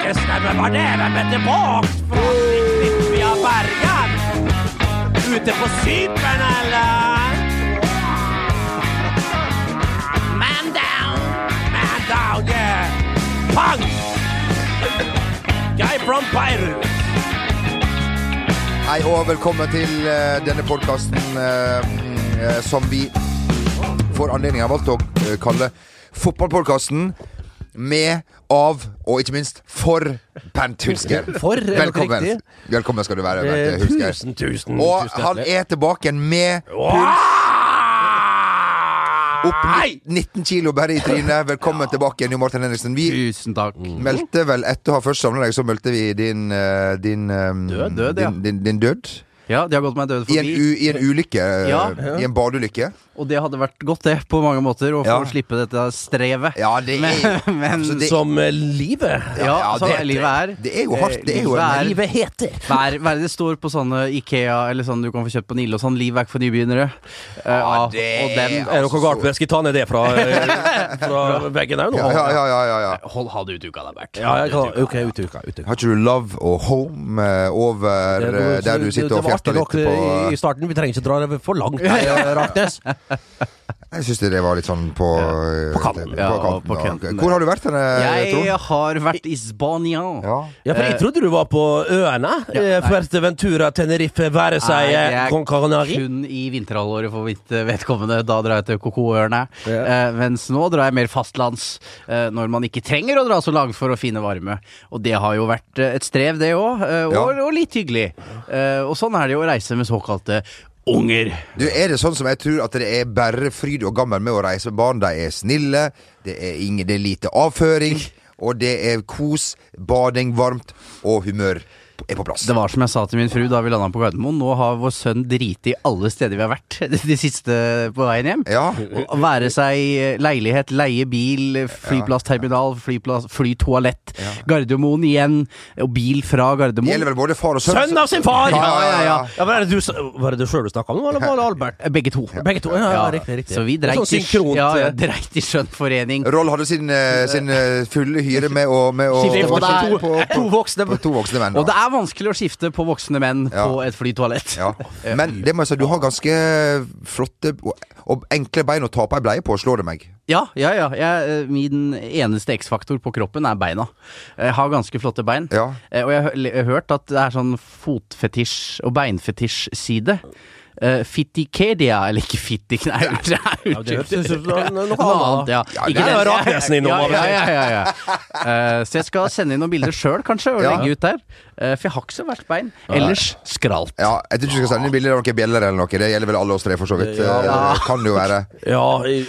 stemme for dere, men tilbake fra Via Bergen. Ute på Cypern, eller? Man down, man down, yeah. Punk! Guy from Beirut. Hei og velkommen til eh, denne podkasten som vi får anledning har valgt å eh, kalle Fotballpodkasten. Med, av og ikke minst for Bernt Hulsker. For, Velkommen. riktig? Velkommen skal du være, Eh, Bernt Hulsker. tusen, tusen, Og tusen han er tilbake igjen med opp 19 kilo bare i trynet. Velkommen tilbake igjen, Jo Martin Henriksen. Vi Tusen takk. meldte vel etter å ha først savna deg, så meldte vi din eh, din, død, Død, din, ja. din, din, din død. Ja, de har gått meg død I en, forbi. u, I en ulykke. eh, Ja. I en badeulykke. Og det hadde vært godt, det, på mange måter, å få Ja. slippe dette strevet. Ja, det er Men, men Altså, det- Som eh, livet. ja, ja, sånn det- er livet er. Det er jo hardt. Det er jo Livet er- Livet heter. Hva er, hva er det det står på sånne Ikea eller sånn du kan få kjøpt på Nille og sånn? Liv er ikke for nybegynnere. Ja, det- og den Er det noe galt med Skal ta ned det fra, eh, fra veggen òg nå? Ja, ja, ja, ja. Hold, ha det ut uka, da, Bert. Ja, jeg kan, ok, ut uka Har ikke du Love og Home over Det- der du sitter og det var fjerter litt på i starten. Vi trenger ikke dra det for langt, Raknes. Jeg syns det var litt sånn på eh, På kanten. Ja, kanten, på ja. kanten. Hvor har du vært henne, Jeg Trond? har vært i Spania. Ja. Ja, for jeg trodde du var på øene. Ja, Fuerte Ventura, Tenerife, være seg Con eh, Canaria. kun i vinterhalvåret for mitt eh, vedkommende. Da drar jeg til Cocoøerne. Ja. Eh, mens nå drar jeg mer fastlands, eh, når man ikke trenger å dra så langt for å finne varme. Og det har jo vært eh, et strev, det òg. Eh, og, Ja. og litt hyggelig. Eh, og sånn er det jo å reise med såkalte unger. Du, Er det sånn som jeg tror at det er bare fryd og gammen med å reise med barn? De er snille, det er, ingen, det er lite avføring, og det er kos, bading, varmt, og humør er på plass. Det var som jeg sa til min fru da vi landa på Gardermoen. Nå har vår sønn driti i alle steder vi har vært de siste på veien hjem. Ja. Være seg leilighet, leie bil, flyplassterminal, flyplass, flytoalett, Gardermoen igjen, og bil fra Det Gardermoen. gjelder vel både far og sønn? Sønn av sin far! Ja, ja, ja, ja. Ja, var, det du, var det du sjøl du snakka om, eller var det Albert? Begge to. Begge to? Ja, ja, riktig. riktig Så vi dreit Sånn i, synkront, ja, ja, eh, dreit i skjønnforening. Roll hadde sin, eh, sin eh, fulle hyre med å, med å Skifte på, på to, to- på, to voksne. på to voksne menn. Og det er vanskelig å skifte på voksne menn Ja. på et flytoalett. Ja. Men det må jeg si, du har ganske flotte og, enkle bein å ta på ei bleie på, slår det meg. Ja, ja, ja. Jeg, eh, min eneste X-faktor på kroppen er beina. Jeg har ganske flotte bein. Ja. Eh, Og jeg har hørt at det er sånn fotfetisj- og beinfetisj-side. Uh, Fittikedia, eller ikke fittik, Nei, det er Ja, det ut som noe annet. ja. Ja, det er Raknesen innom, Ja, ja, ja, ja, ja. Uh, så jeg skal sende inn noen bilder sjøl, kanskje, og Ja. legge ut der. Eh, for jeg har ikke så verst bein. Ellers skralt. Ja, jeg tror ikke du skal sende inn bilder av noen bjeller eller noe. Det gjelder vel alle oss tre, for så vidt. Ja. Eh, Kan det jo være. Ja,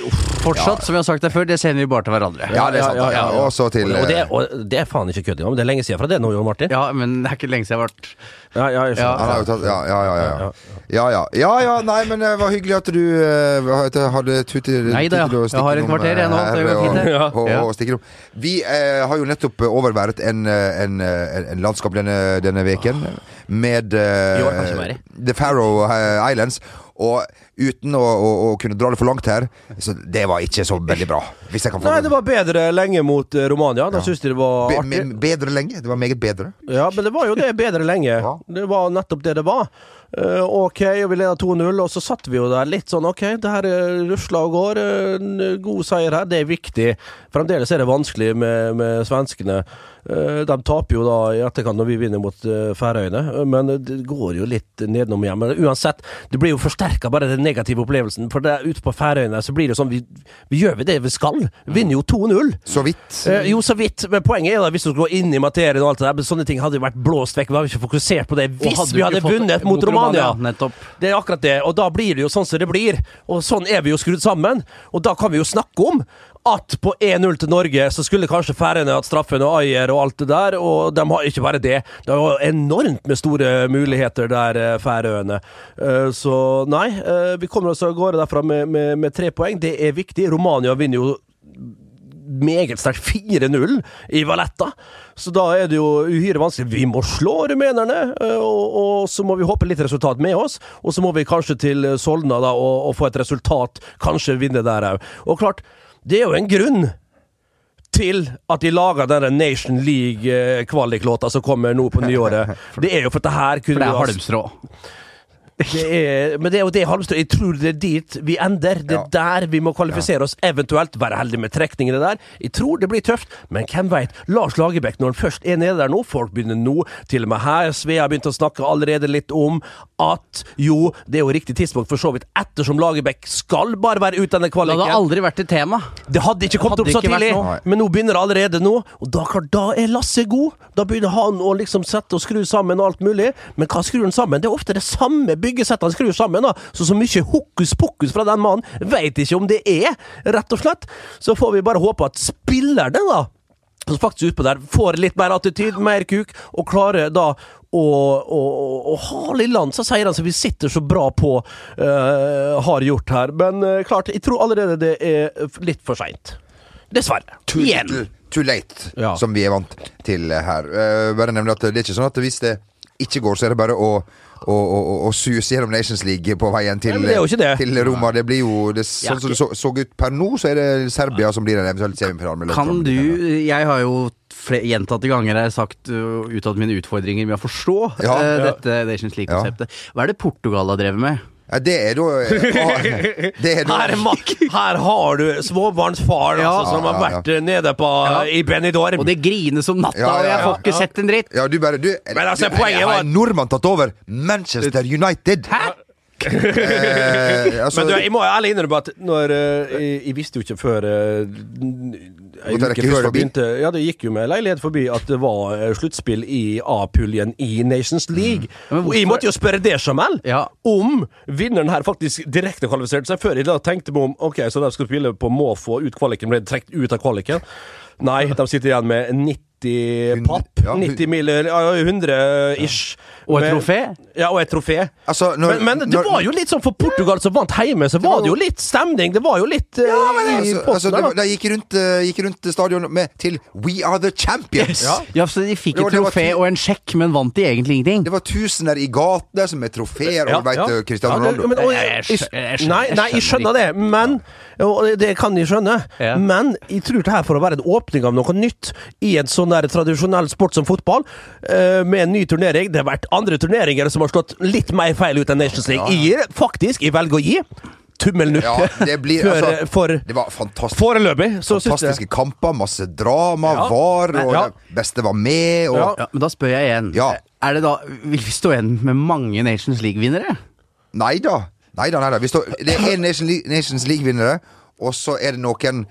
uff. Fortsatt, som vi har sagt det før, det sender vi bare til hverandre. Ja, det er sant. Ja, ja, ja. Og så til og, det, eh, og det er faen ikke kødding om. det er lenge siden fra det nå, Jon Martin. Ja, men det er ikke lenge siden jeg har vært Ja, ja, jeg Ja, ja, ja. Ja, ja. ja, ja, ja nei, men det var hyggelig at du uh, hadde tutet Nei da, jeg har et kvarter igjen nå, det går og- fint, det. Og, og. Vi eh, har jo nettopp overværet en, en, en, en landskap denne, denne veken med eh, mer. The Faroe eh, Islands. Og uten å, å, å kunne dra det for langt her, så det var ikke så veldig bra. Hvis jeg kan få Nei, det var bedre lenge mot eh, Romania. Da Ja. synes de det var artig. Be bedre lenge. Det var meget bedre. Ja, men det var jo det bedre lenge. Ja. Det var nettopp det det var. Eh, ok, og vi leda 2-0, og så satt vi jo der litt sånn Ok, det her rusla og går. eh, god seier her, det er viktig. Fremdeles er det vanskelig med, med svenskene. Eh, de taper jo da i etterkant når vi vinner mot uh, Færøyene, eh, men det går jo litt nedenom igjen. Men uansett, det blir jo forsterka bare den negative opplevelsen. For det, ute på Færøyene så blir det sånn Vi, vi gjør vi det vi skal. Vi vinner jo 2-0. Så vidt. Eh, jo, så vidt. Men poenget er da, hvis du skulle gå inn i materien og alt det der, men sånne ting hadde jo vært blåst vekk. Vi hadde ikke fokusert på det hvis hadde vi hadde vunnet mot Romania. Nettopp. Det er akkurat det. Og da blir det jo sånn som det blir. Og sånn er vi jo skrudd sammen. Og da kan vi jo snakke om at på 1-0 til Norge så skulle kanskje Færøyene hatt straffen og Ayer og alt det der, og de har ikke bare det. Det var enormt med store muligheter der, eh, Færøyene. Eh, Så nei, eh, vi kommer oss av gårde derfra med, med, med tre poeng. Det er viktig. Romania vinner jo meget sterkt 4-0 i Valletta. Så da er det jo uhyre vanskelig. Vi må slå rumenerne, og, og så må vi håpe litt resultat med oss. Og så må vi kanskje til Solna da, og, og få et resultat, kanskje vinne der òg. Og klart, det er jo en grunn til at de laga denne Nation League-kvaliklåta som kommer nå på nyåret. Det er jo for at det her kunne For det er halmstrå. Det er, men det er jo det Halmstad Jeg tror det er dit vi ender. Det er der vi må kvalifisere oss. Eventuelt være heldige med trekningene der. Jeg tror det blir tøft, men hvem veit? Lars Lagerbäck, når han først er nede der nå Folk begynner nå, til og med her, Svea har begynt å snakke allerede litt om at jo, det er jo riktig tidspunkt for så vidt, ettersom Lagerbäck skal bare være ute denne Det hadde aldri vært et tema. Det hadde ikke kommet Hadde opp så tidlig, men nå begynner det allerede nå. Og da, da er Lasse god. Da begynner han å liksom sette og skru sammen og alt mulig. Men hva skrur han sammen? Det er ofte det samme byggesettet han skrur sammen. da Så så mye hokus pokus fra den mannen veit ikke om det er, rett og slett. Så får vi bare håpe at spillerne, da som faktisk utpå der får litt mer attityd, mer kuk, og klarer da å, og å ha land, så han som vi sitter så bra på, uh, har gjort her. Men uh, klart, jeg tror allerede det er litt for seint. Dessverre. Too Igjen. little, too late, Ja. som vi er vant til her. Uh, bare nevne at det er ikke sånn at hvis det ikke går, så er det bare å og, å suse gjennom Nations League på veien til, Nei, det til Roma. Det blir jo det, Sånn som det så, så ut per nå, så er det Serbia som blir en eventuell semifinale. Kan du Jeg har jo gjentatte ganger har jeg sagt uh, mine utfordringer med å forstå Ja. uh, dette Nations League-konseptet. Hva er det Portugal har drevet med? Ja, det er da eh, Det er da Her, er her har du småbarnsfar Ja. altså, som har Ja, ja, ja. vært eh, nede på, Ja. i Benidorm. Og det grines som natta, Ja, ja, og jeg får ikke ja. sett en dritt! Ja, du bare du, Men altså, du, poenget var- Har en nordmann tatt over Manchester United? Hæ? Eh, altså, Men du, jeg må ærlig innrømme at når eh, jeg, jeg visste jo ikke før uh, Ei uke før det begynte Ja, det gikk jo med leilighet forbi at det var eh, sluttspill i A-puljen i Nations League. Men Og jeg måtte jo spørre det, Jamel, Ja. om vinneren her faktisk direkte kvalifiserte seg, før jeg da tenkte meg om Ok, så de skal spille på må få ut kvaliken, ble trukket ut av kvaliken. Nei, de sitter igjen med 90 papp. Ja, 90 miller, 100 ish. Og et trofé? Ja, og et trofé. Altså, når- men, men det når- var jo litt sånn for Portugal som vant hjemme, så var det jo litt stemning. Det var jo litt i Altså, potten altså, der, de, da. de gikk rundt, uh, gikk rundt stadion med til We are the champions! Ja. Ja, så de fikk et trofé og en sjekk, men vant de egentlig ingenting? Det var tusener i gatene som er trofeer, og du vet eh, Cristiano Ja, det- Ronaldo. men, og, Jeg- jeg jeg, nei, nei, jeg skjønner det, men og det- Det kan jeg skjønne, Ja. men jeg tror det her for å være en åpning av noe nytt i en sånn der tradisjonell sport som fotball, eh, med en ny turnering Det har vært andre turneringer som har slått litt mer feil ut enn Nations League. Jeg gir faktisk, jeg velger å gi tommelen opp Ja, det blir for, altså, for Det var fantastisk. Foreløpig Fantastiske kamper, masse drama, Ja. var, og Ja. det beste var med. Og, Ja. Ja, men da spør jeg igjen. Ja. Er det da, Vil vi stå igjen med mange Nations League-vinnere? Nei da. Nei da, nei da. Vi står, det er én Nations League-vinnere, og så er det noen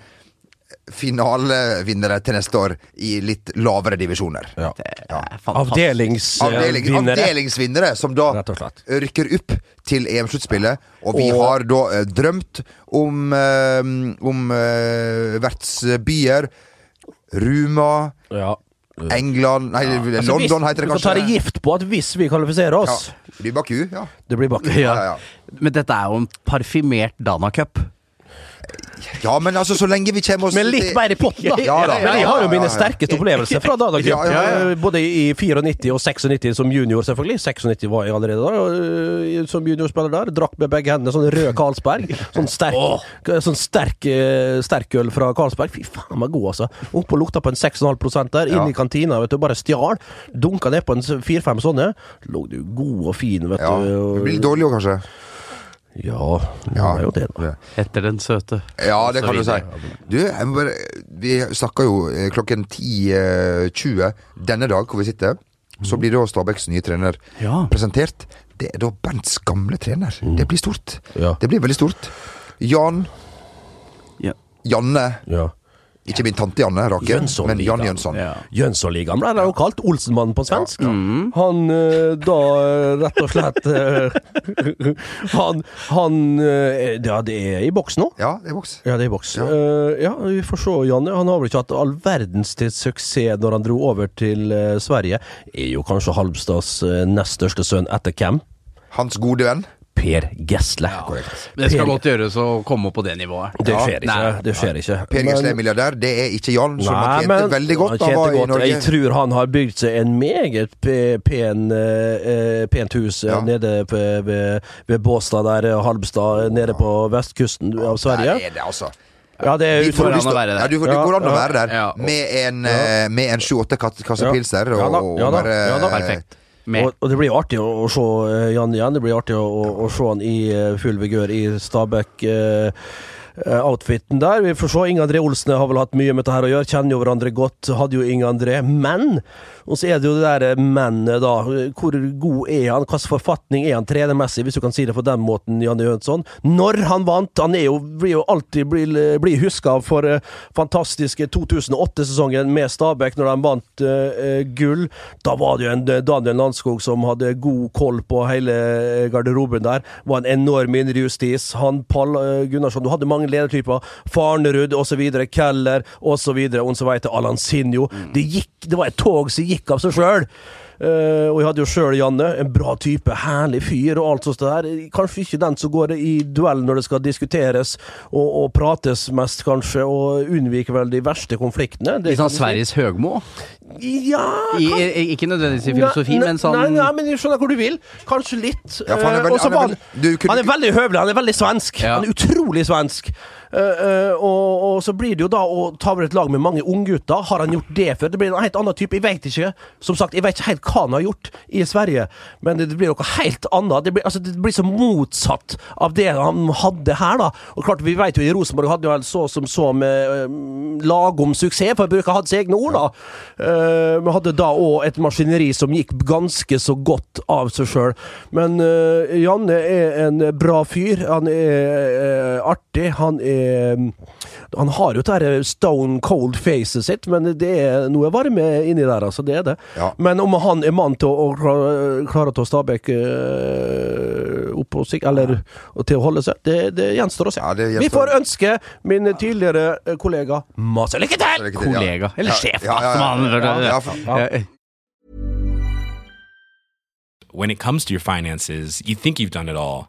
finalevinnere til neste år i litt lavere divisjoner. ja. Ja. er fantastisk. Avdeling, Avdelingsvinnere. avdelingsvinnere som da rykker opp til EM-sluttspillet. Og vi Og- har da eh, drømt om, eh, om eh, vertsbyer. Ruma, Ja. England Nei, Altså, London heter det kanskje. Vi kan ta det gift på at hvis vi kvalifiserer Ja. oss Det blir Baku, ja. Det blir Baku. Ja, ja, ja. Men dette er jo en parfymert Dana Cup. Ja, men altså, så lenge vi kommer oss Men litt mer i potten, da. Ja da. Men jeg har jo mine ja, ja. sterkeste opplevelser fra da. da Ja, ja, ja. Eh, Både i 94 og 96 som junior, selvfølgelig. 96 var jeg allerede da, eh, som juniorspiller der. Drakk med begge hendene sånn rød Carlsberg. Sånn sterk, sånn sterk, sterk øl fra Carlsberg. Fy faen, meg god, altså. Oppå lukta på en 6,5 der. Inn Ja. i kantina, vet du. Bare stjal. Dunka ned på en fire-fem sånne. Lå du god og fin, vet Ja. du. Det og- blir dårlig òg, kanskje. Ja, det er jo det, da. Etter den søte. Ja, det kan du si. Du, jeg må bare, vi snakker jo eh, klokken 10.20 denne dag, hvor vi sitter. Så blir da Stabæks nye trener Ja. presentert. Det er da Bernts gamle trener. Det blir stort. Ja. Det blir veldig stort. Jan Ja. Janne. ja. Ikke min tante Janne Rake, Jønsson men Jan. Jønsson. Ja. Jønssonligaen ble det jo kalt. Olsenmannen på svensk. Mm. Han eh, da eh, rett og slett eh, Han, han Ja, det er i boks nå. Ja, det er boks. Ja, det er i boks. Ja. Uh, ja, vi får se, Janne. Han har vel ikke hatt all verdens til suksess når han dro over til Sverige. Er jo kanskje Halmstads nest største sønn etter hvem? Hans gode venn. Per Gessle Korrekt. Det skal Per- godt gjøres å komme opp på det nivået. Det skjer ikke. Nei. det skjer ikke. Per Gessle er milliardær. Det er ikke Jan, som han Nei, tjente men- veldig godt da han han var i. Norge. Jeg tror han har bygd seg en meget pen, uh, pent hus eh, Ja. nede på- ved, ved Båstad der, Halmstad, nede på vestkysten av Sverige. Der er det, altså. Ja, det er Går an å være Ja, der. du, det går an å være der Ja, med en, ja. med en sju-åtte kasse Ja. pilser og, Ja da, og ja da, ja da. Perfekt. Og, og det blir artig å, å se eh, Jan igjen. Det blir artig å, å, å se han i eh, full vigør i Stabæk-outfiten der. Vi får se. Inge André Olsen har vel hatt mye med dette her å gjøre. Kjenner jo hverandre godt. Hadde jo Inge André. Men og så er det jo det der mennet, da. Hvor god er han? Hvilken forfatning er han trenermessig, hvis du kan si det på den måten, Janne Jønsson? Når han vant Han er jo, blir jo alltid blir, blir huska for uh, fantastiske 2008-sesongen med Stabæk, når de vant uh, gull. Da var det jo en eh, Daniel Landskog som hadde god koll på hele eh, garderoben der. Var en enorm indrejustis. Han Pall uh, Gunnarsson, du hadde mange ledertyper. Farnerud osv. Keller osv. Og så veit jeg Alansinho. Det, gikk, det var et tog som gikk av seg sjøl. Uh, og jeg hadde jo sjøl Janne, en bra type, herlig fyr og alt sånt der. Kanskje ikke den som går i duell når det skal diskuteres og, og prates mest, kanskje, og unnviker vel de verste konfliktene. Det Litt sånn. Sveriges Høgmo? Ja, I, i, ikke nødvendigvis i filosofi, men sånn Nei, nei, men jeg skjønner hvor du vil. Kanskje litt. Ja, han er Eh, veldig- han er veldig- du kunne han er veldig høvelig, han er veldig svensk. Ja. Han er utrolig svensk. Uh, uh, og, og så blir det jo da å ta over et lag med mange unggutter. Har han gjort det før? Det blir en helt annen type. Jeg vet ikke. Som sagt, jeg vet ikke helt hva han har gjort i Sverige, men det, det blir noe helt annet. Det blir, altså, det blir så motsatt av det han hadde her, da. Og klart, vi vet jo i Rosenborg hadde jo så som så med uh, lagom suksess, for å bruke hans egne ord, da. Eh, Vi hadde da òg et maskineri som gikk ganske så godt av seg sjøl. Men eh, Janne er en bra fyr. Han er eh, artig. Han er Han har jo det der stone cold facet sitt, men det er noe varme inni der, altså. Det er det. Ja. Men om han er mann til å, å klare, å ta Stabæk eh, opp på sikt, eller til å holde seg, det, det gjenstår å se. Ja, gjenstår. Vi får ønske min tidligere eh, kollega masse lykke til! Lykke til, ja. kollega. Eller sjef, ja, ja, ja. som han when it comes to your finances, you think you've done it all.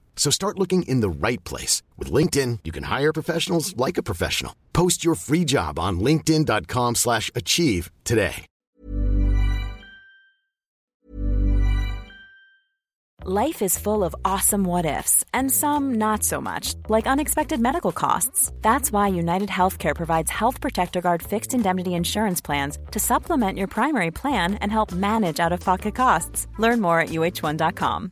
So start looking in the right place. With LinkedIn, you can hire professionals like a professional. Post your free job on linkedin.com slash achieve today. Life is full of awesome what ifs, and some not so much, like unexpected medical costs. That's why United Healthcare provides Health Protector Guard fixed indemnity insurance plans to supplement your primary plan and help manage out of pocket costs. Learn more at uh1.com.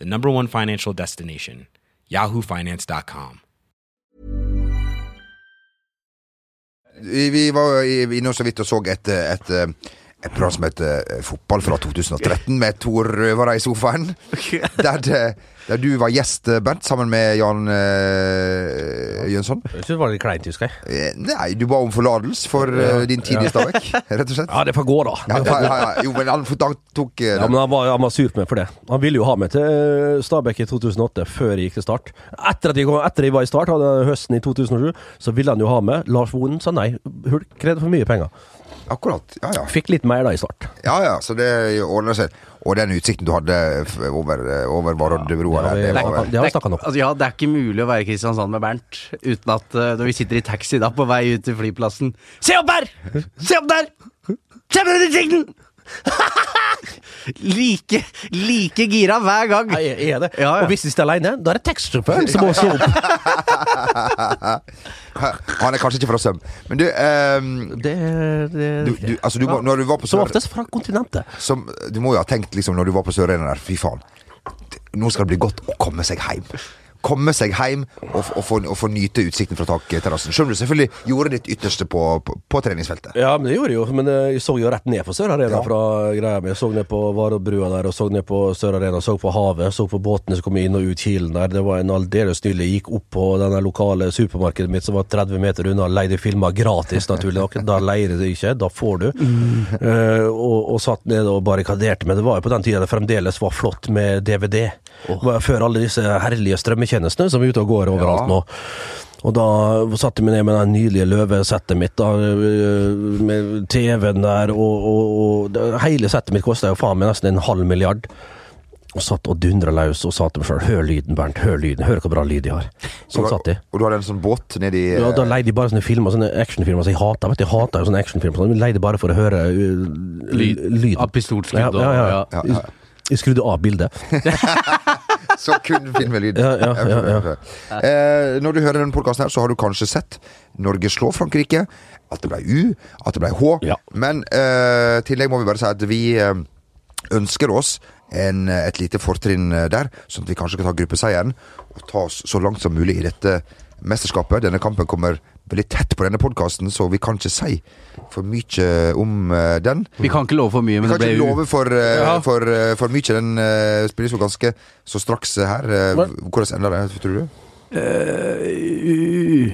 the number one financial destination, yahoofinance.com. Vi, var inne så vidt og så et, et, et program som heter eh, Fotball fra 2013, med to røvere i sofaen. Der, det, der du var gjest, eh, Bernt, sammen med Jan uh, Jønsson. Jeg synes det var litt kleint, husker jeg. Eh, Nei, du ba om forlatelse for eh, din tid i Stabæk, rett og slett. Ja, det får gå, da. Ja, ja, ja. Jo, men han tok, eh, Ja, men han var, han var sur på meg for det. Han ville jo ha meg til eh, Stabæk i 2008, før jeg gikk til Start. Etter at jeg, kom, etter jeg var i Start, hadde høsten i 2007, så ville han jo ha med. Lars Vonen sa nei. Hulk krevde for mye penger. Akkurat. Ja, ja. Fikk litt mer da i Start. Ja, ja, så det ordner seg. Og den utsikten du hadde over, over Varoddbrua Ja, det det var det vi snakket. Altså, ja, det er ikke mulig å være i Kristiansand med Bernt uten at eh, når vi sitter i taxi da på vei ut til flyplassen Se opp her! Se opp der! Se på den utsikten! Like, like gira hver gang. Jeg er det. Ja, ja. Og hvis de sitter alene, da er det taxisjåføren som må stå opp. Han er kanskje ikke fra Søm. Men du, um, Det, det du, du, altså, du må, når du var på Som oftest fra kontinentet. Som, du må jo ha tenkt liksom når du var på Sørøyene der Fy faen. Nå skal det bli godt å komme seg hjem. Komme seg hjem og, og, få, og få nyte utsikten fra takterrassen. Selv om du selvfølgelig gjorde ditt ytterste på, på, på treningsfeltet. Ja, men det gjorde jeg jo. Men eh, jeg så jo rett ned på Sør Arena Ja. fra greia mi. Jeg så ned på Varobrua der, og så ned på Sør Arena, så på havet, så på båtene som kom inn og ut Kilen der. Det var en aldeles nydelig. Jeg Gikk opp på denne lokale supermarkedet mitt som var 30 meter unna, leide filmer gratis, naturlig nok. Da leier det ikke, da får du. Eh, og, og satt ned og barrikaderte. meg. det var jo på den tida det fremdeles var flott med DVD. Oh. før alle disse herlige strømmetjenestene som er ute og går overalt Ja. nå. Og da satte jeg meg ned med det nydelige løvesettet mitt, da, øh, med TV-en der, og, og, og hele settet mitt kosta jo faen meg nesten en halv milliard. Og satt og dundra løs og sa til meg sjøl 'hør lyden, Bernt, hør lyden, hør hvor bra lyd de har'. Sånn satt de. Og du hadde en sånn båt nedi Ja, da leide de bare sånne filmer, sånne actionfilmer som jeg hater. Vet du, jeg hater jo sånne actionfilmer. sånn. De leide bare for å høre uh, Lyd. lyden. Av pistolskudd og ja, ja. ja. Ja, ja. Jeg skrudde av bildet. Så kun filmelyd. Ja, ja, ja, ja. Eh, når du hører denne podkasten, her, så har du kanskje sett Norge slå Frankrike. At det ble U, at det ble H. Men eh, tillegg må vi bare si at vi eh, ønsker oss en, et lite fortrinn eh, der, sånn at vi kanskje kan ta gruppeseieren og ta oss så langt som mulig i dette mesterskapet. Denne kampen kommer veldig tett på denne podkasten, så vi kan ikke si for mye om uh, den. Vi kan ikke love for mye, Vi men kan det ikke love for, uh, Ja. for, uh, for mye. Den spilles jo ganske så straks her. Hvordan ender det, tror du? Uh,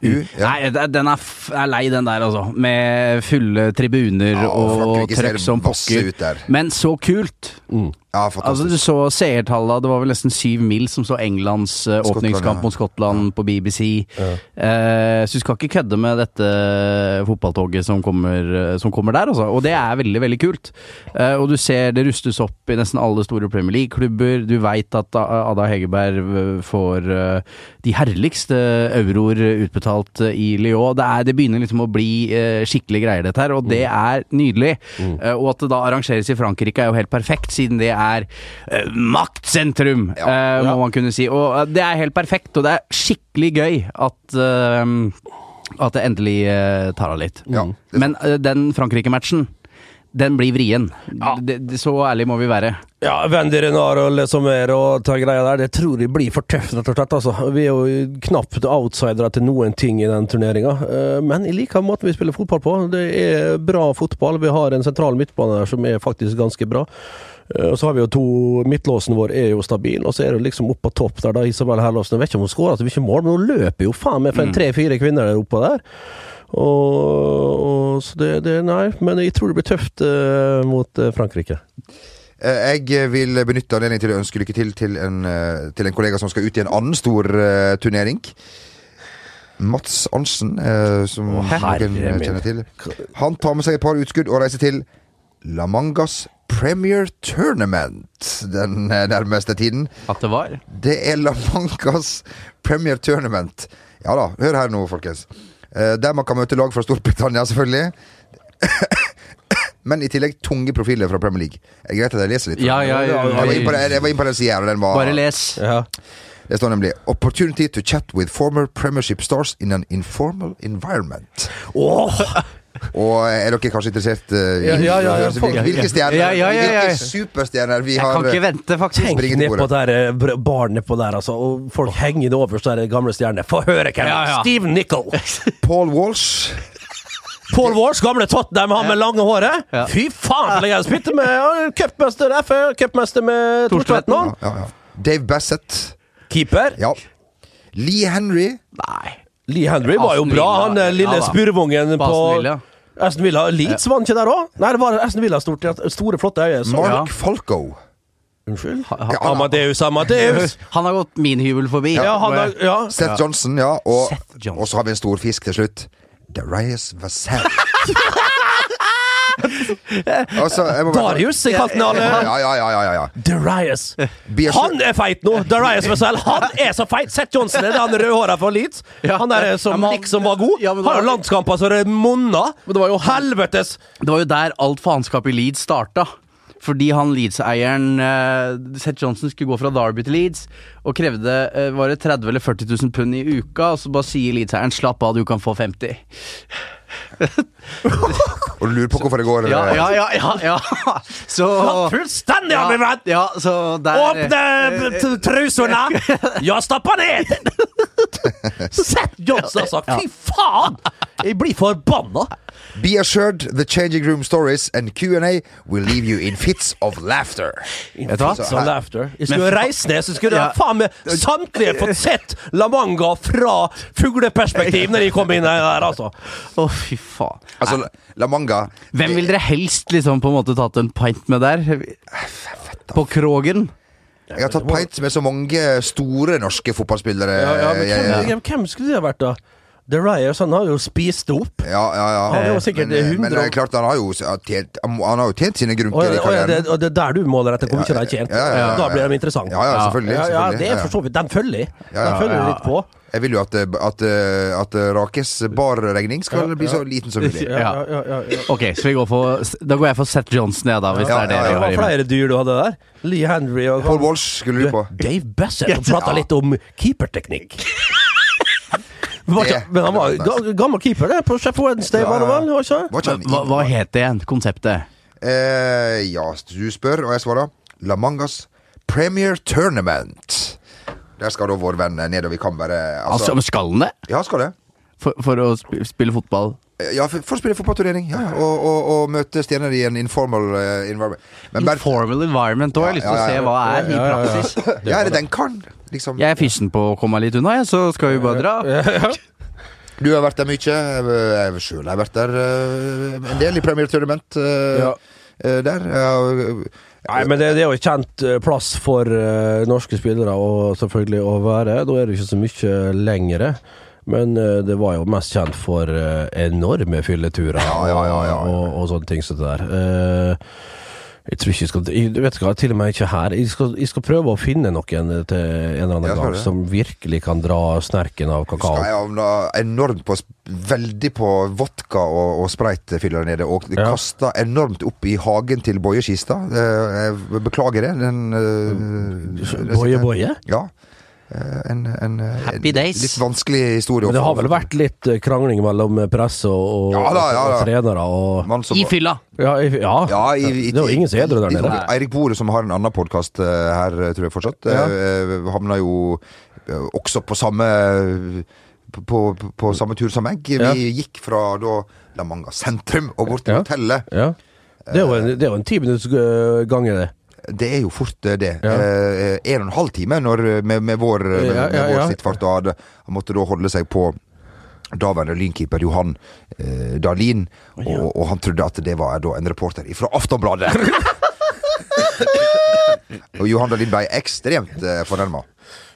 U? Ja. Nei, den er, f er lei, den der, altså. Med fulle tribuner Ja, og og trøkk som pokker. Men så kult! Ja, Altså, du så seertallene, det var vel nesten syv mil som så Englands Skottland, åpningskamp ja. mot Skottland på BBC. Eh, så du skal ikke kødde med dette fotballtoget som kommer, eh, som kommer der, altså. Og det er veldig, veldig kult. Eh, og du ser det rustes opp i nesten alle store Premier League-klubber. Du veit at Ada Hegerberg får de herligste euroer utbetalt i Lyon. Det, er, det begynner liksom å bli skikkelig greier, dette her, og det er nydelig. Eh, og at det da arrangeres i Frankrike er jo helt perfekt, siden det er eh, maktsentrum, eh, må man kunne si. Og eh, det er helt perfekt, og det er skikkelig gøy at uh, at det endelig tar av litt. Ja. Men den Frankrike-matchen, den blir vrien. Det, det, så ærlig må vi være. Ja, Wendy Renard og Lesomer og ta greia der, det tror jeg blir for tøft, rett og slett. Altså. Vi er jo knapt outsidere til noen ting i den turneringa. Eh, Men jeg liker måten vi spiller fotball på. Det er bra fotball. Vi har en sentral midtbane der som er faktisk ganske bra. Eh, Og så har vi jo to Midtlåsen vår er jo stabil, og så er det liksom opp på topp der, da. Isabel Herlåsen. Jeg vet ikke om hun skårer så mye mål, men hun løper jo faen meg for en tre-fire kvinner der oppe der. Og, og så det, det Nei, men jeg tror det blir tøft uh, mot eh, Frankrike. Eh, Jeg vil benytte anledningen til å ønske lykke til til en, til en kollega som skal ut i en annen stor uh, turnering. Mats Arntzen, uh, som Å, noen kjenner til. Han tar med seg et par utskudd og reiser til La Mangas Premier Tournament den nærmeste tiden. At det var. Det er La Mangas Premier Tournament. Ja da, hør her nå, folkens. Eh, Der man kan møte lag fra Storbritannia, selvfølgelig. Men i tillegg tunge profiler fra Premier League. Er det greit at jeg leser litt? Ja, ja, ja. Jeg var inne på, det- jeg var inne på den sida og den var Bare les. Ja. Det står nemlig 'Opportunity to chat with former Premiership stars in an informal environment'. Åh, Og er dere kanskje interessert eh, i Ja, ja, ja, hvilke stjerner Ja, ja, ja, ja. Hvilke superstjerner vi Jeg kan ikke eh, vente, faktisk. tenk Springe ned på bordet. der eh, nedpå der, altså. Og folk henger det over der gamle stjerner. Få høre hvem Ja, ja. Steve Nichol. Paul Walsh. Paul Walsh, gamle Tottenham, han med lange håret. Ja. Fy faen, for jeg spilte med cupmester FA, cupmester med Torstvedt nå. Ja, ja. Dave Bassett. Keeper. Ja. Lee Henry. Nei. Lee Henry var jo bra, han eh, lille Ja spurvungen På på Aston Villa. Leeds vant ikke der òg? Nei, det var Aston Villa stort, store, flotte øyne. Mark Ja. Falco. Unnskyld? han- Amadeus, Amadeus. Han har gått min hybel forbi. Ja, han har, ja. Seth Johnson, ja. Og, Seth Johnson. og så har vi en stor fisk til slutt. Darius Vassell. Altså, jeg må Darius, jeg kalte han alle. Ja, ja, ja, ja, ja, ja. Darius. Han er feit nå! Darius Wessel, han er så feit! Seth Johnson er han rødhåra fra Leeds. Han der som Ja, men han- liksom var god. Ja, Har jo landskamper så det monner. Det var jo Helvetes! Det var jo der alt faenskapet i Leeds starta. Fordi han Leeds-eieren uh, Seth Johnson skulle gå fra Derby til Leeds og krevde uh, var det 30 eller 40 000 pund i uka. Og så bare sier Leeds-eieren 'slapp av, du kan få 50'. Og du lurer på hvorfor det går Ja, ja, ja. ja, ja. Så Fullstendig, ja, Venn! ja, så der Åpne trusene! Ja, stappa ned! Seth Johnson, altså! Fy faen! Jeg blir forbanna! Be assured the changing room stories and Q&A will leave you in fits of laughter. In fits her- laughter. Jeg skulle Men reise reist ned, så skulle Ja. faen meg samtlige fått sett La Manga fra fugleperspektiv når de kom inn der, altså. Å, fy faen. Altså, La Manga Hvem vil dere helst liksom på en måte tatt en pint med der? På Krogen? Jeg har tatt pints med så mange store norske fotballspillere. Ja, ja, men hvem, hvem, hvem skulle det ha vært, da? The Ryers han har jo spist det opp. Ja, ja, ja. Han er jo sikkert men, men det er klart, han har jo tjent, han har jo tjent sine grunker Og, og, det, og det er der du måler etter hvor mye de har tjent. Ja, ja, ja, ja. Da blir de interessante. Ja, ja, selvfølgelig. Ja, ja, det er for så vidt. Den følger. Ja, ja, Den følger litt på. Jeg vil jo at, at, at Rakes barregning skal bli så liten som mulig. Ja, ja, ja, ja, ja. Ok, så vi går for Da går jeg for Seth Johnson, jeg, da, hvis Ja, det er det ja, vi Det har var i mente. flere dyr du hadde der. Lee Henry og Paul Walsh skulle du på. Dave Bassett prata litt om keeperteknikk. Var ikke- Men han var ga- gammel keeper, det, på Chef Wednesday, var det vel? var ikke? Var ikke han Hva, hva het det igjen? Konseptet? Eh, ja, du spør, og jeg svarer. La Mangas Premier Tournament. Der skal da vår venn nedover. Vi kan bare Altså, altså, men skal han det? Ja, skal det. For, for å sp- spille fotball? Ja, for, for å spille fotballturnering. Ja, ja. Og, og, og møte stjerner i en informal eh, environment. Men bare Informal environment òg. Jeg har lyst til Ja, å ja, se hva er i Ja, ja, ja. praksis. Ja, er det den karen? Liksom. Jeg er fysen på å komme meg litt unna, jeg, så skal vi bare dra. Du har vært der mye. Jeg sjøl har vært der eh, en del i Premier Tournament. eh, Ja. eh, der. Nei, men det, det er jo kjent plass for norske spillere å selvfølgelig å være. Da er det ikke så mye lengre. Men det var jo mest kjent for enorme fylleturer Ja, ja, ja, ja, ja. Og, og sånne ting som det der. Eh, jeg tror ikke jeg skal jeg, Vet hva, til og med ikke her. Jeg skal, jeg skal prøve å finne noen til en eller annen gang det. som virkelig kan dra snerken av Skal kakao. jeg havna enormt på Veldig på vodka og, og spraytfyller nede. Og Ja. kasta enormt opp i hagen til Boje Skistad. Eh, Jeg beklager det. Den, eh, Boje Boje? Ja. Eh, En, en, eh, Happy days. Litt vanskelig historie. Men det har vel vært litt eh, krangling mellom presse og, Ja da, ja og trenere og som- I fylla! Ja, i- ja. Ja, i, i, det er jo ingen som er edru der nede. Eirik Bore, som har en annen podkast her, tror jeg fortsatt, Ja. havna jo også på samme på, på, på samme tur som meg. Vi Ja. gikk fra da La Manga sentrum og bort til Ja. hotellet. Ja. Det er jo en, det er jo en ti minutts gang i det. Det er jo fort eh, det. Ja. Eh, en og en halv time når, med, med vår, med, Ja, ja, med vår ja. sittfart. Og hadde, han måtte da holde seg på daværende lynkeeper Johan eh, Dahlin, og, og han trodde at det var da en reporter fra Aftonbladet. og Johan Dahlin ble ekstremt eh, fornærma.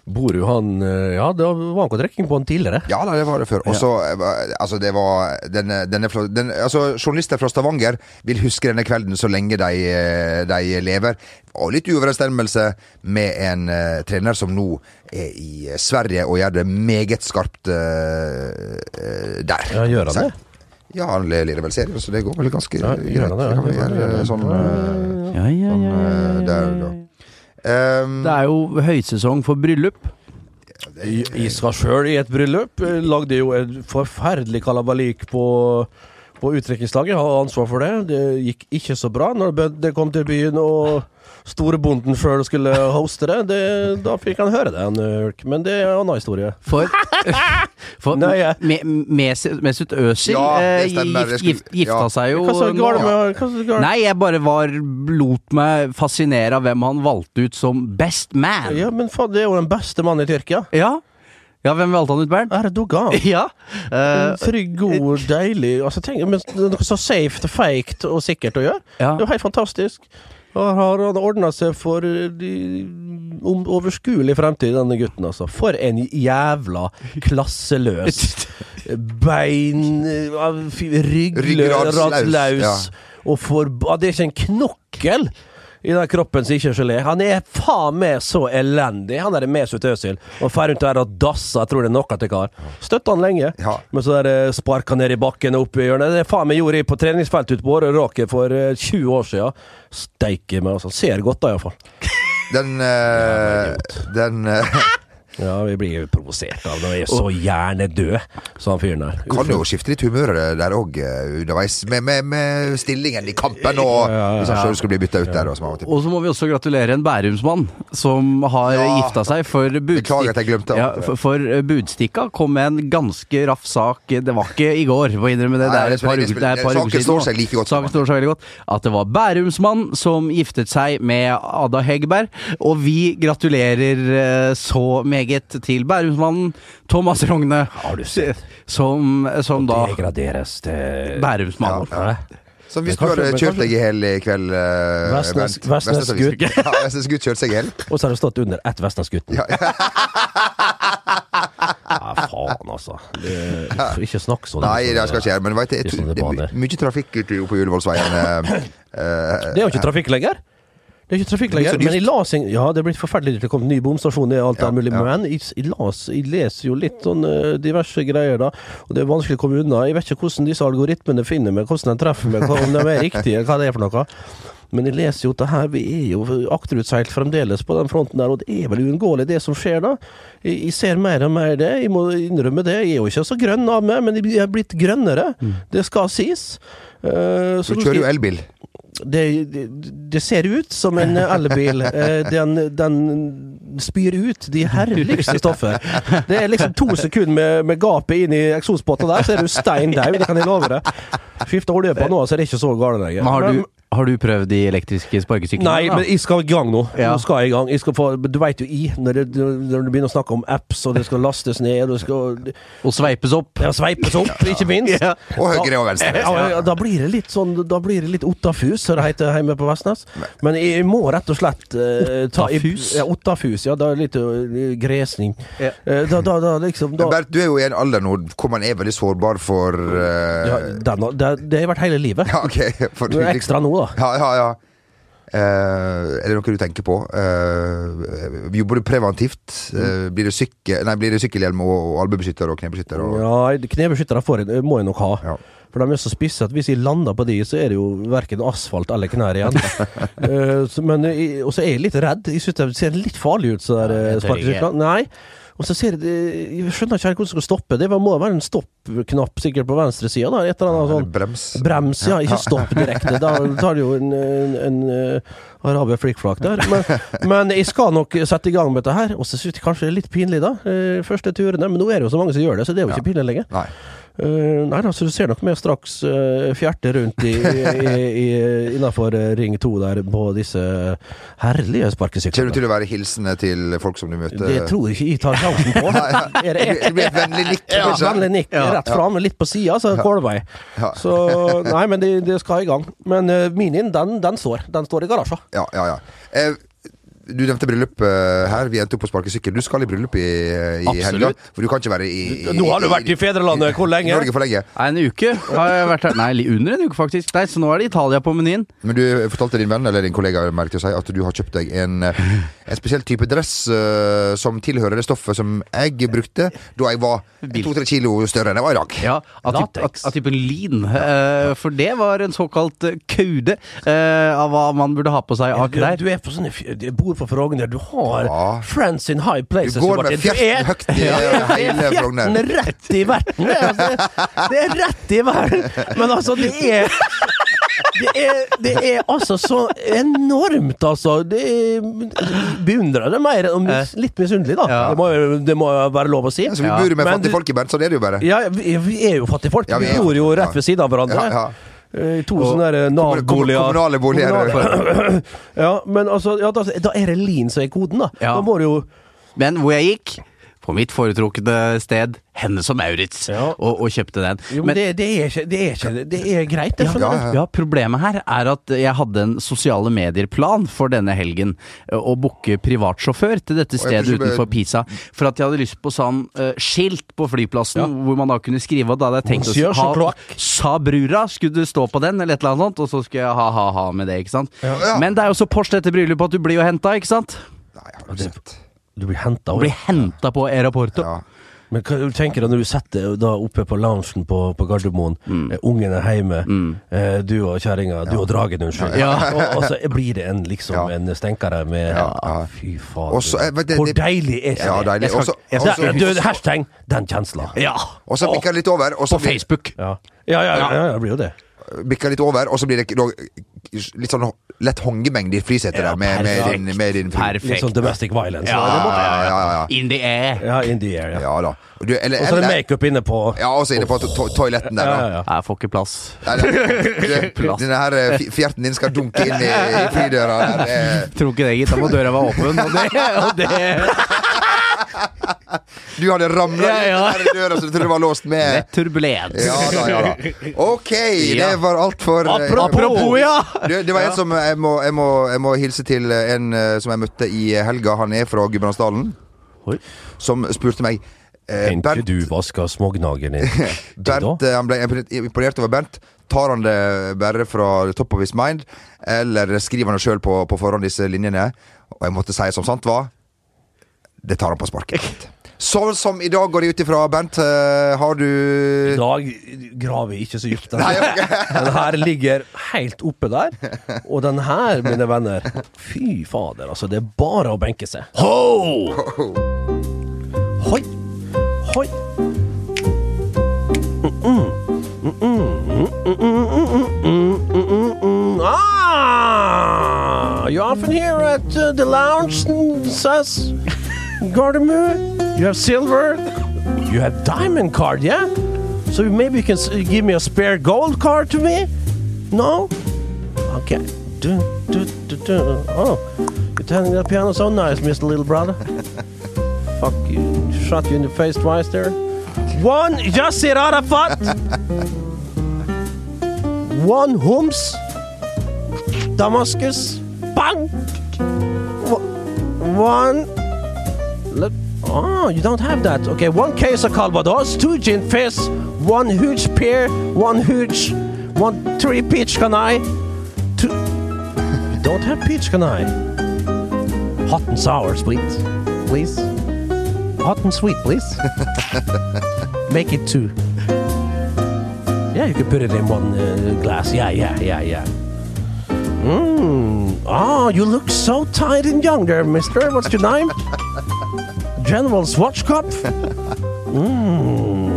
Bor jo han øh, Ja, det var han trekking på han tidligere. Ja da, det var det før. Og så, eh, altså, det var denne, denne, den, altså, Journalister fra Stavanger vil huske denne kvelden så lenge de, eh, de lever. Og litt uoverensstemmelse med en uh, trener som nå er i eh, Sverige og gjør det meget skarpt eh, eh, der. Ja, gjør han Så- det? Ja, han leder vel serien, så det går vel ganske Ja, greit. gjør han det, ja. kan vi gjøre eh, sånn, eh, Ja, ja, ja, ja, eh, der, da. Um, Det er jo høysesong for bryllup. Isra jeg sjøl i et bryllup. Lagde jo en forferdelig kalabalik på, på utdrikningslaget. Har ansvar for det. Det gikk ikke så bra når det kom til byen og storebonden sjøl skulle hoste det. det. Da fikk han høre det, han Ulk. Men det er en annen historie. For, for Nei, ja. Me- Mesut Mesut Özil Ja, eh, gift, gift, gifta ja. seg jo Hva så galt med hva? Nei, jeg bare var lot meg fascinere av hvem han valgte ut som best man. Ja, men faen, det er jo den beste mannen i Tyrkia. Ja, ja hvem valgte han ut, Bernt? Erdogan. Ja. Uh, Trygg, god, deilig altså, tenk, men Noe så safe, fake og sikkert å gjøre. ja. Det er jo helt fantastisk. Har han ordna seg for de, om overskuelig fremtid, denne gutten, altså. For en jævla klasseløs Bein Ryggløs, Ryggradslaus, ja. Og for, det er ikke en knokkel i den kroppen som ikke er gelé. Han er faen meg så elendig, han der Mesut Özil. Og fer rundt der og dasser, jeg tror det er noe til kar. Støtta han lenge, Ja. men så der sparker sparka ned i bakken og opp i hjørnet. Det faen meg gjorde jeg på treningsfeltet ute på Åre Råke for eh, 20 år siden. Steike meg, altså. Ser godt da, iallfall. Den, eh, den eh, Ja, vi blir jo provosert av det. jeg er så hjernedød sa han fyren der. kan jo skifte litt humør der òg underveis, med, med, med stillingen i kampen og hvis han sjøl skulle bli bytta ut der. Og, så må vi også gratulere en Bærumsmann som har Ja. gifta seg. For Beklager at jeg glemte ja, for, for eh, Budstikka kom med en ganske raff sak. Det var ikke i går, må innrømme det. Det Nei, er det et par uker, er et par saken uker siden. står seg like godt Saken står seg veldig godt. At det var Bærumsmann som giftet seg med Ada Hegerberg. Og vi gratulerer eh, så meget til Bærumsmannen Thomas Rogne, Har du sett? som, som da Degraderes til Bærumsmannen. Ja, Så hvis du hadde kjørt deg i hjel i kveld eh, Vestnes- Bernt, Vestnes Vestnes- gutt. Ja, Vestnes gutt kjørte seg i hjel. Og så har det stått under ett Vestlandsgutten. Ja, faen, altså. Det, ikke snakk sånn. Nei, det skal ikke gjøre, men vet du, jeg, Det er det er mye trafikk ute på Ullevålsveien. eh, eh, Det er jo ikke trafikk lenger. Det er ikke trafikk lenger, men jeg las en, Ja, det er blitt forferdelig dyrt. Det kom ny bomstasjon og alt Ja, der mulig. ja. Men jeg, jeg, las, jeg leser jo litt sånn eh, diverse greier, da. Og det er vanskelig å komme unna. Jeg vet ikke hvordan disse algoritmene finner meg, hvordan de treffer meg, om de er riktige, hva det er for noe. Men jeg leser jo at det her, vi er jo akterutseilt fremdeles på den fronten der, og det er vel uunngåelig det som skjer da. Jeg, jeg ser mer og mer det, jeg må innrømme det. Jeg er jo ikke så grønn av meg, men jeg er blitt grønnere. Det skal sies. Uh, så Du kjører jo elbil. Det, det, ser ut som en elbil. Eh, Den, den spyr ut de herligste stoffer. Det er liksom to sekunder med, med gapet inn i eksospotta der, så er du stein daud, det kan jeg love deg. Skifter olje på nå, så er det ikke så galt lenger. Men har du, har du prøvd de elektriske sparkesyklene? Nei, da? men jeg skal i gang nå. Ja. Nå skal jeg i gang. Jeg skal få, du veit jo i, når, det, når du begynner å snakke om apps, og det skal lastes ned, og det skal Og sveipes opp? ja, sveipes opp, ikke minst. Ja. Og høyre og venstre. Ja, ja, da blir det litt sånn Da blir det litt Ottafus, som det heter hjemme på Vestnes. Men jeg må rett og slett uh, ta Ottafus? Ja, Ottafus. Ja, da er litt uh, gresning. Ja. Eh, da, da, da liksom da, Men Bernt, du er jo i en alder nå hvor man er veldig sårbar for uh... ja, den, det, det har vært hele livet. Ja, okay. For, du, er ekstra nå, da. Ja, ja, ja. Eh, er det noe du tenker på? Uh, jobber du preventivt? Eh, blir, det sykkel, nei, blir det sykkelhjelm og, og og knebeskytter? Og, Ja, knebeskyttere får jeg, må jeg nok ha. Ja. For de er så spisse at hvis jeg lander på de, så er det jo verken asfalt eller knær igjen. Eh, så, men Og så er jeg litt redd. Jeg syns det ser litt farlig ut, så der Nei, eh, sparkesyklene. Nei. Og så ser jeg Jeg skjønner ikke helt hvordan det skal stoppe. Det må være en stoppknapp sikkert på venstre side. Et eller annet sånn brems? Brems, ja. Ikke stopp direkte. Da tar det jo en, en, en uh, flikkflak der. Men, men jeg skal nok sette i gang med dette her. Og så syns jeg kanskje det er litt pinlig, da. eh, første turene. Men nå er det jo så mange som gjør det, så det er jo ikke pinlig lenger. Nei. Eh, nei altså du ser nok mer straks uh, fjerte rundt i, i, i, innafor Ring 2 der på disse herlige Kommer du til å være hilsende til folk som du møter? Det tror jeg ikke jeg tar sjansen på. Er det Det blir et vennlig nikk, ja, vennlig nikk Ja. rett fram, litt på sida, så jeg. Ja. Så nei, men det, de skal i gang. Men uh, minien, den, den står. Den står i garasjen. Ja, ja, ja. Eh, du nevnte bryllup eh, her. Vi endte opp på sparkesykkel. Du skal i bryllup i, i helga. For du kan ikke være i, i Nå har du vært i fedrelandet hvor lenge? Norge for lenge. Nei, en uke har jeg vært her. Nei, under en uke, faktisk. Nei, Så nå er det Italia på menyen. Men du fortalte din venn eller din kollega merket seg, at du har kjøpt deg en, eh, en spesiell type dress uh, som tilhører det stoffet som jeg brukte da jeg var to-tre kilo større enn jeg var i dag. Ja, Av, typ, av, av typen lin. Uh, for det var en såkalt eh, kaude uh, av hva man burde ha på seg av Du, klær. du er på sånne f- du Frogner. Du har Ja. friends in high places. Du går med fjerten er- høyt i hele Frogner. Fjerten rett i verten. Det, altså, det er rett i verden. Men altså, det er det er, det er altså så enormt, altså. Det er, beundrer det mer og mis, litt misunnelig, da. Ja. Det, må, jo- det må jo være lov å si. Så vi bor jo med fattigfolk folk i Bernt, sånn er det jo bare. Ja, vi, er jo fattigfolk. Ja, vi vi bor jo rett ved siden av hverandre. Ja. Eh, To sånne der Nav-boliger. Kommunale boliger. Ja, men altså, ja, da, da er det lin som er koden, da. Ja. Da må du jo Men hvor jeg gikk på mitt foretrukne sted, Hennes og Maurits, Ja. og, og kjøpte den. Jo, men, det, det, er ikke, det er ikke Det er greit, det. Ja, Ja. Ja, problemet her er at jeg hadde en sosiale medier-plan for denne helgen. Å booke privatsjåfør til dette stedet utenfor Pisa. For at jeg hadde lyst på sånn uh, skilt på flyplassen hvor man da kunne skrive. Og da hadde jeg tenkt Monsieur å ha Sa brura skulle du stå på den, eller et eller annet sånt. Og så skulle jeg ha ha-ha med det, ikke sant. Ja. Men det er jo så Porsche dette bryllupet at du blir jo henta, ikke sant? Nei, har du sett. Du blir henta Du blir henta på aeroporto. Ja. Men hva du tenker du når du setter da oppe på loungen på, på Gardermoen, eh, ungen er hjemme, eh, du og kjerringa, du og dragen, unnskyld, Ja. og, og så blir det en liksom Ja. en stenkere med Ja, ja. Fy faen. Også, det, vet Hvor deilig er ikke Ja, det? deilig. Jeg skal- Og jeg skal- du, hashtag 'den kjensla'. Ja. Og så bikker det litt over, På Facebook. Ja, ja, ja, ja, ja, det blir jo det. bikker litt over, og så blir det litt sånn lett hongemengde i flysetet der med, med, din, med din Perfekt. Litt sånn domestic violence. Ja, Ja, ja, ja, ja. In the air. ja, in the air. Ja. Ja da. Og så er det makeup inne på ja, også inne på to to toaletten der, da. ja, ja. Jeg får ikke plass. Denne her eh, fjerten din skal dunke inn i, i flydøra. Der. Tror ikke det, gitt. Da må døra være åpen. Og det, og det Du hadde ramla Ja, ja. inn i døra så du trodde det var låst med. Lett turbulens. Ja da, ja da. Ok, det var alt for eh, Apropos, ja! Det, det var en som jeg må, jeg, må, jeg må hilse til en eh, som jeg møtte i helga. Han er fra Gudbrandsdalen. Som spurte meg eh, ikke du vaske smågnageren din? Bernt, eh, han ble imponert over Bernt. Tar han det bare fra top of his mind, eller skriver han det sjøl på, på forhånd, disse linjene? Og jeg måtte si som sant var, det tar han på sparket. Sånn som i dag går det ut ifra, Bernt. eh, Har du I dag graver vi ikke så dypt. Den, den her ligger helt oppe der. Og den her, mine venner Fy fader, altså. Det er bare å benke seg. Ho! Hoi! Hoi! Ah! You often here at uh, the lounge, says Gardermoen. You have silver. You have diamond card, yeah? So maybe you can give me a spare gold card to me? No? Okay. Do, do, do, do. Oh, you're turning that piano so nice, Mr. Little Brother. Fuck you. Shot you in the face twice there. One Yasser Arafat. One Hums. Damascus. Bang. One. Oh, you don't have that. Okay, one case of Calvados, two gin fizz, one huge pear, one huge, one three peach canai, two. you don't have peach canai. Hot and sour, sweet, please. Hot and sweet, please. Make it two. Yeah, you can put it in one uh, glass. Yeah, yeah, yeah, yeah. Mmm. Oh, you look so tight and young there, mister. What's your name? General Swatchkopf? Mm.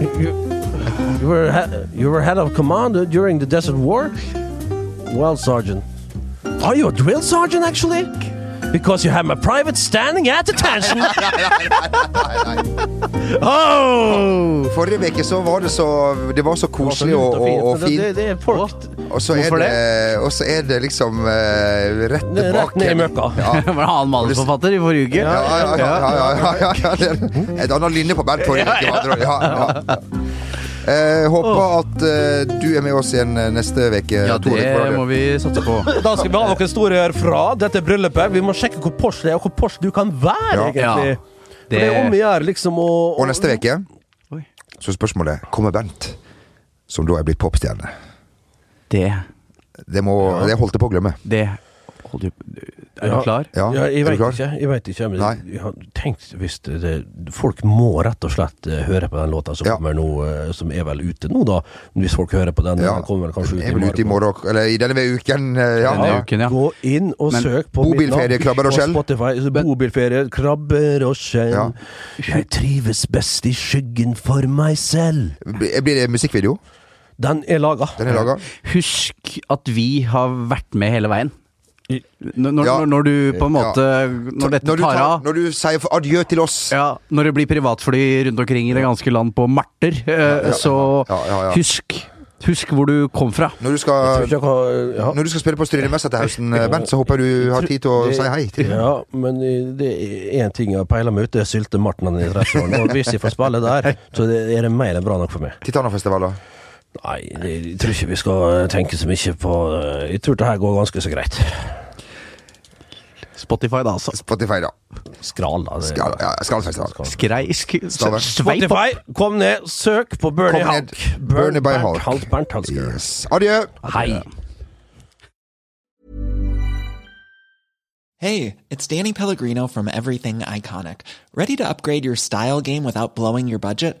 You, you, were you were head of command during the Desert War? Well, Sergeant. Are you a drill sergeant, actually? Because you have my private standing at attention. oh! Forrige uke så var det så Det var så koselig og, og, og Det, fint. det er folk Og så er det, og så er det liksom eh, rett Det er rett ned i møkka. Ja. Var det han manusforfatter i forrige uke? Ja, ja, ja, ja, ja, ja, ja, ja. det Et annet linje på andre. Ja, ja. Eh, håper at eh, du er med oss igjen eh, neste uke. Ja, det må vi satse på. Da skal vi ha noen historier fra dette bryllupet. Vi må sjekke hvor Porsche det er, og hvor Porsche du kan være, Ja. egentlig. Ja. For det er om å gjøre, liksom, å Og neste uke så spørsmålet Kommer Bent, som da er blitt popstjerne? Det Det, må, det holdt jeg på å glemme. Det holdt du Er du Ja. klar? Ja, Ja, jeg veit vet ikke. Jeg vet ikke men Nei. jeg har tenkt hvis det, det, Folk må rett og slett eh, høre på den låta som Ja. kommer nå, eh, som er vel ute nå, da. Hvis folk hører på den, Ja. den kommer vel kanskje ut Jeg vel i morgen, eller i denne uken. eh, Ja. Denne uken, ja. Gå inn og Men søk på bobilferie, mitt navn krabber og på skjell. Spotify. Bobilferie, krabber og skjell. Ja. Jeg trives best i skyggen for meg selv. Blir det musikkvideo? Den er laga. Den er laga? Husk at vi har vært med hele veien. Når, Ja. når, når du på en måte Når dette Når du, tar av når du sier adjø til oss ja, Når det blir privatfly rundt omkring i det ganske land på marter, eh, så ja, ja, ja. husk Husk hvor du kom fra. Når du skal, kan- ja. når du skal spille på Strynemessa til høsten, Bent, så håper jeg du har tid til å Det- si hei til Ja, men det er én ting jeg peiler meg ut, det er Syltemartnan i Dressjorden. Og hvis jeg får spille der, så det er det mer enn bra nok for meg. Titanafestivaler. Nei, jeg tror ikke vi skal tenke så mye på eh, Jeg tror det her går ganske så greit. Spotify, da, altså. Spotify, da. Skral, da. det- Skal, ja, Skral, Skrei sk. Spotify, kom ned, søk på Bernie. Hulk. Bernie by Hulk. Bernt Bernthalsker. Yes. Adjø. Hei. Hey, it's Danny Pellegrino from Everything Iconic. Ready to upgrade your style game without blowing your budget?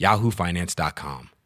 yahoofinance.com.